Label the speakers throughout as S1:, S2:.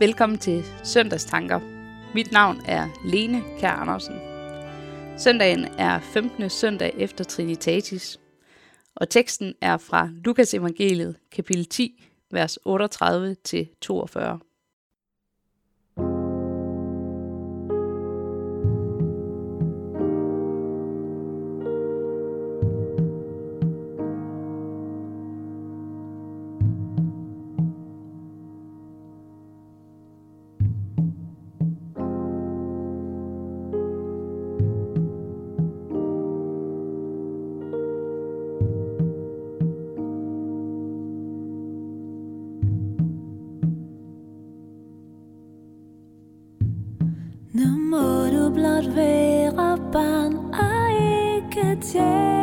S1: Velkommen til Søndagstanker. Mit navn er Lene Kær Andersen. Søndagen er 15. søndag efter Trinitatis, og teksten er fra Lukas evangeliet, kapitel 10, vers 38-42.
S2: Må blot være barn og ikke tjene.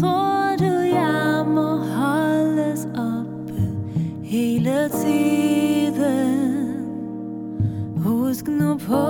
S2: Tror du, jeg må holdes oppe hele tiden? Husk nu på,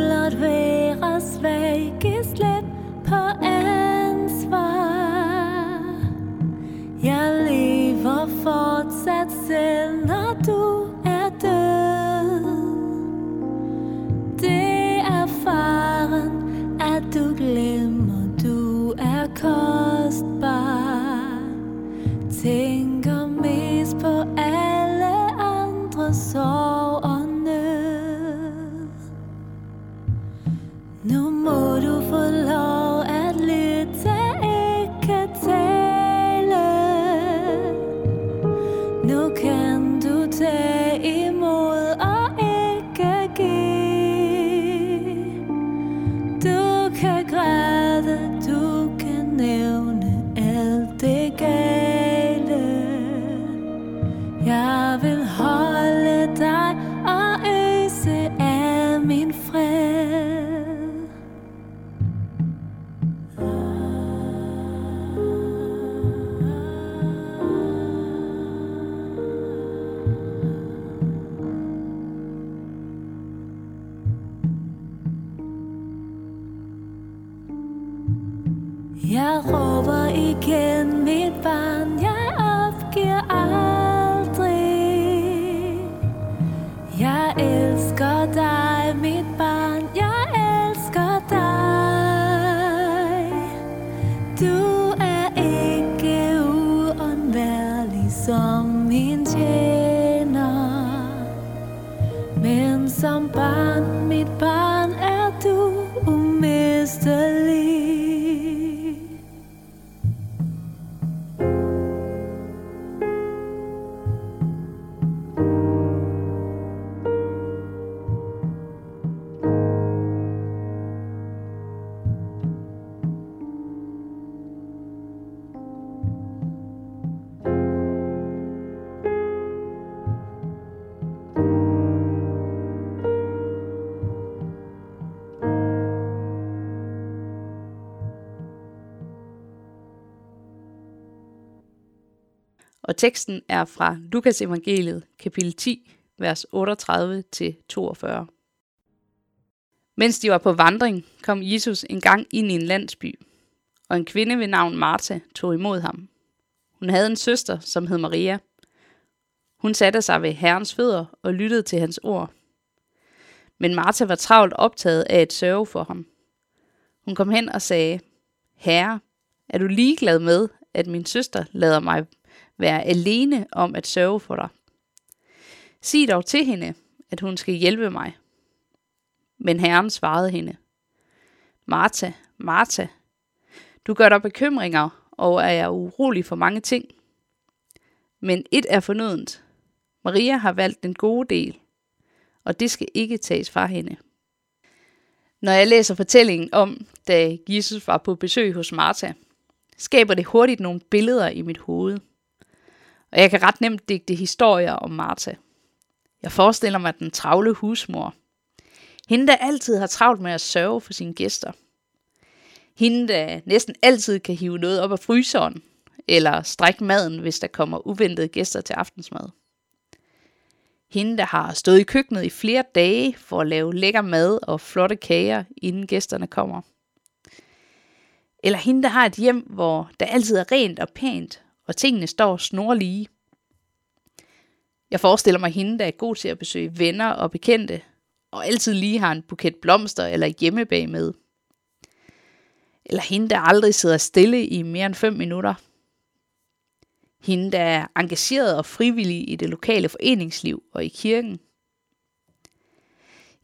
S2: blot være svag, giv slip på ansvar. Jeg lever fortsat selv, når du er død. Det er faren, at du glemmer, du er kostbar. Tænk Jeg råber igen, mit barn, jeg opgiver aldrig. Jeg elsker dig, mit barn, jeg elsker dig. Du er ikke uundværlig som min tjener. Men som barn, mit barn,
S1: Og teksten er fra Lukas evangeliet, kapitel 10, vers 38-42. Mens de var på vandring, kom Jesus en gang ind i en landsby, og en kvinde ved navn Martha tog imod ham. Hun havde en søster, som hed Maria. Hun satte sig ved Herrens fødder og lyttede til hans ord. Men Martha var travlt optaget af at sørge for ham. Hun kom hen og sagde, Herre, er du ligeglad med, at min søster lader mig være alene om at sørge for dig. Sig dog til hende, at hun skal hjælpe mig. Men Herren svarede hende, Martha, Martha, du gør dig bekymringer og er urolig for mange ting. Men et er fornødent. Maria har valgt den gode del, og det skal ikke tages fra hende. Når jeg læser fortællingen om, da Jesus var på besøg hos Martha, skaber det hurtigt nogle billeder i mit hoved. Og jeg kan ret nemt digte historier om Martha. Jeg forestiller mig den travle husmor. Hende, der altid har travlt med at sørge for sine gæster. Hende, der næsten altid kan hive noget op af fryseren, eller strække maden, hvis der kommer uventede gæster til aftensmad. Hende, der har stået i køkkenet i flere dage for at lave lækker mad og flotte kager, inden gæsterne kommer. Eller hende, der har et hjem, hvor der altid er rent og pænt, og tingene står snorlige. Jeg forestiller mig hende, der er god til at besøge venner og bekendte, og altid lige har en buket blomster eller hjemmebag med. Eller hende, der aldrig sidder stille i mere end 5 minutter. Hende, der er engageret og frivillig i det lokale foreningsliv og i kirken.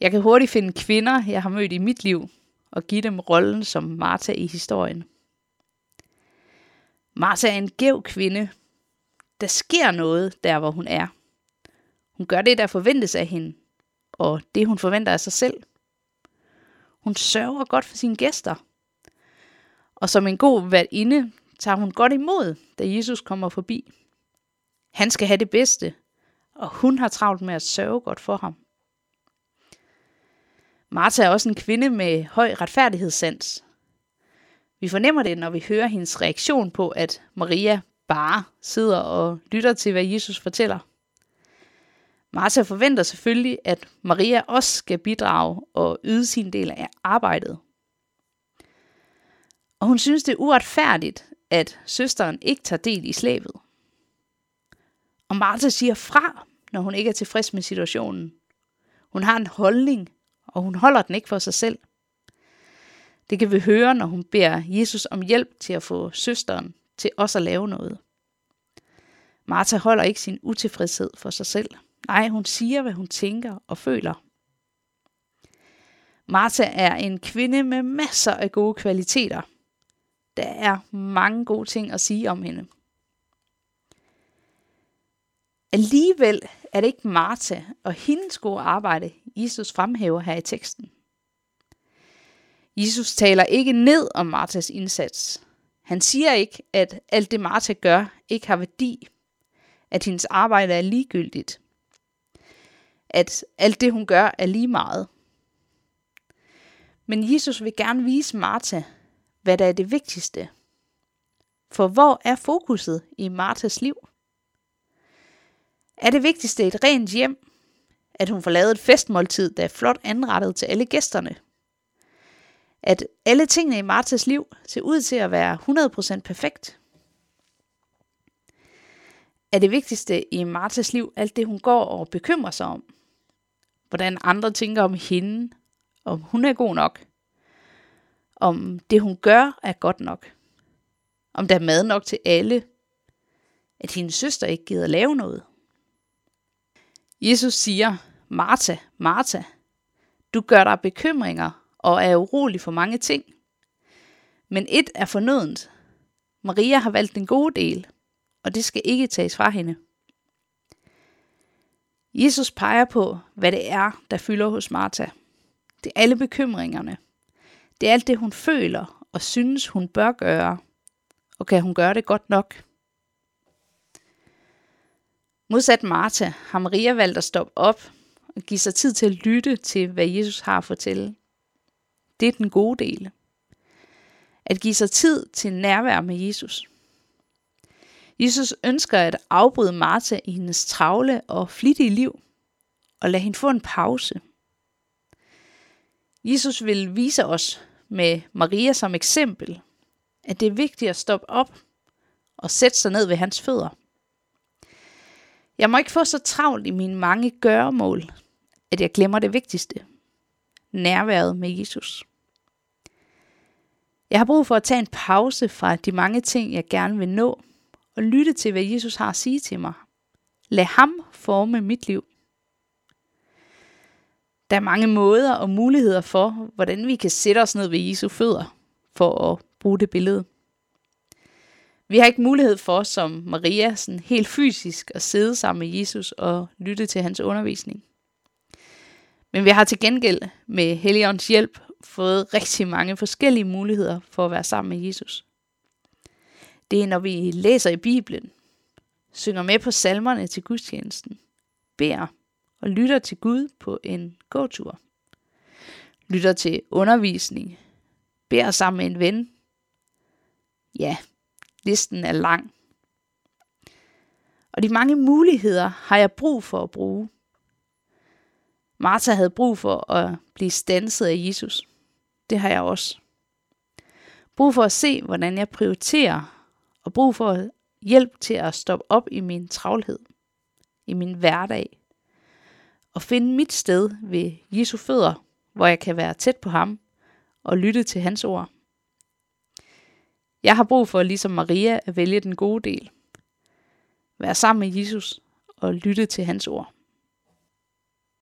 S1: Jeg kan hurtigt finde kvinder, jeg har mødt i mit liv, og give dem rollen som Martha i historien. Martha er en gæv kvinde. Der sker noget der, hvor hun er. Hun gør det, der forventes af hende, og det, hun forventer af sig selv. Hun sørger godt for sine gæster. Og som en god værtinde, tager hun godt imod, da Jesus kommer forbi. Han skal have det bedste, og hun har travlt med at sørge godt for ham. Martha er også en kvinde med høj retfærdighedssans. Vi fornemmer det, når vi hører hendes reaktion på, at Maria bare sidder og lytter til, hvad Jesus fortæller. Martha forventer selvfølgelig, at Maria også skal bidrage og yde sin del af arbejdet. Og hun synes, det er uretfærdigt, at søsteren ikke tager del i slavet. Og Martha siger fra, når hun ikke er tilfreds med situationen. Hun har en holdning, og hun holder den ikke for sig selv. Det kan vi høre, når hun beder Jesus om hjælp til at få søsteren til også at lave noget. Martha holder ikke sin utilfredshed for sig selv. Nej, hun siger, hvad hun tænker og føler. Martha er en kvinde med masser af gode kvaliteter. Der er mange gode ting at sige om hende. Alligevel er det ikke Martha og hendes gode arbejde, Jesus fremhæver her i teksten. Jesus taler ikke ned om Martas indsats. Han siger ikke, at alt det Martha gør ikke har værdi, at hendes arbejde er ligegyldigt, at alt det hun gør er lige meget. Men Jesus vil gerne vise Martha, hvad der er det vigtigste. For hvor er fokuset i Martas liv? Er det vigtigste et rent hjem? At hun får lavet et festmåltid, der er flot anrettet til alle gæsterne? At alle tingene i Martas liv ser ud til at være 100% perfekt? Er det vigtigste i Martas liv alt det, hun går og bekymrer sig om? Hvordan andre tænker om hende, om hun er god nok? Om det, hun gør, er godt nok? Om der er mad nok til alle? At hendes søster ikke gider lave noget? Jesus siger, Martha, Martha, du gør dig bekymringer og er urolig for mange ting. Men et er fornødent. Maria har valgt den gode del, og det skal ikke tages fra hende. Jesus peger på, hvad det er, der fylder hos Martha. Det er alle bekymringerne. Det er alt det, hun føler og synes, hun bør gøre. Og kan hun gøre det godt nok? Modsat Martha har Maria valgt at stoppe op og give sig tid til at lytte til, hvad Jesus har at fortælle. Det er den gode del. At give sig tid til nærvær med Jesus. Jesus ønsker at afbryde Martha i hendes travle og flittige liv, og lade hende få en pause. Jesus vil vise os med Maria som eksempel, at det er vigtigt at stoppe op og sætte sig ned ved hans fødder. Jeg må ikke få så travlt i mine mange gøremål, at jeg glemmer det vigtigste. Nærværet med Jesus. Jeg har brug for at tage en pause fra de mange ting, jeg gerne vil nå, og lytte til, hvad Jesus har at sige til mig. Lad ham forme mit liv. Der er mange måder og muligheder for, hvordan vi kan sætte os ned ved Jesu fødder, for at bruge det billede. Vi har ikke mulighed for, som Maria, sådan helt fysisk at sidde sammen med Jesus og lytte til hans undervisning. Men vi har til gengæld med Helligåndens hjælp fået rigtig mange forskellige muligheder for at være sammen med Jesus. Det er, når vi læser i Bibelen, synger med på salmerne til gudstjenesten, beder og lytter til Gud på en gåtur. Lytter til undervisning, beder sammen med en ven. Ja, listen er lang. Og de mange muligheder har jeg brug for at bruge. Martha havde brug for at blive stanset af Jesus. Det har jeg også. Brug for at se, hvordan jeg prioriterer, og brug for hjælp til at stoppe op i min travlhed, i min hverdag, og finde mit sted ved Jesu fødder, hvor jeg kan være tæt på ham og lytte til hans ord. Jeg har brug for, ligesom Maria, at vælge den gode del. Være sammen med Jesus og lytte til hans ord.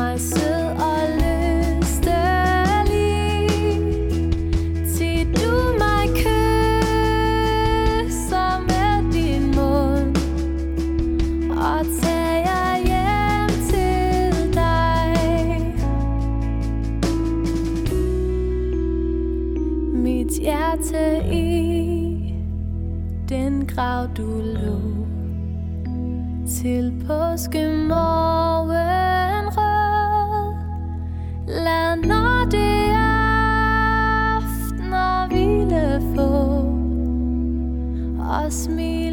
S2: Mig sød og lystelig Til du mig kysser med din mund. Og tager hjem til dig. Mit hjerte i den grav du lå. Til påskemorgen Og smile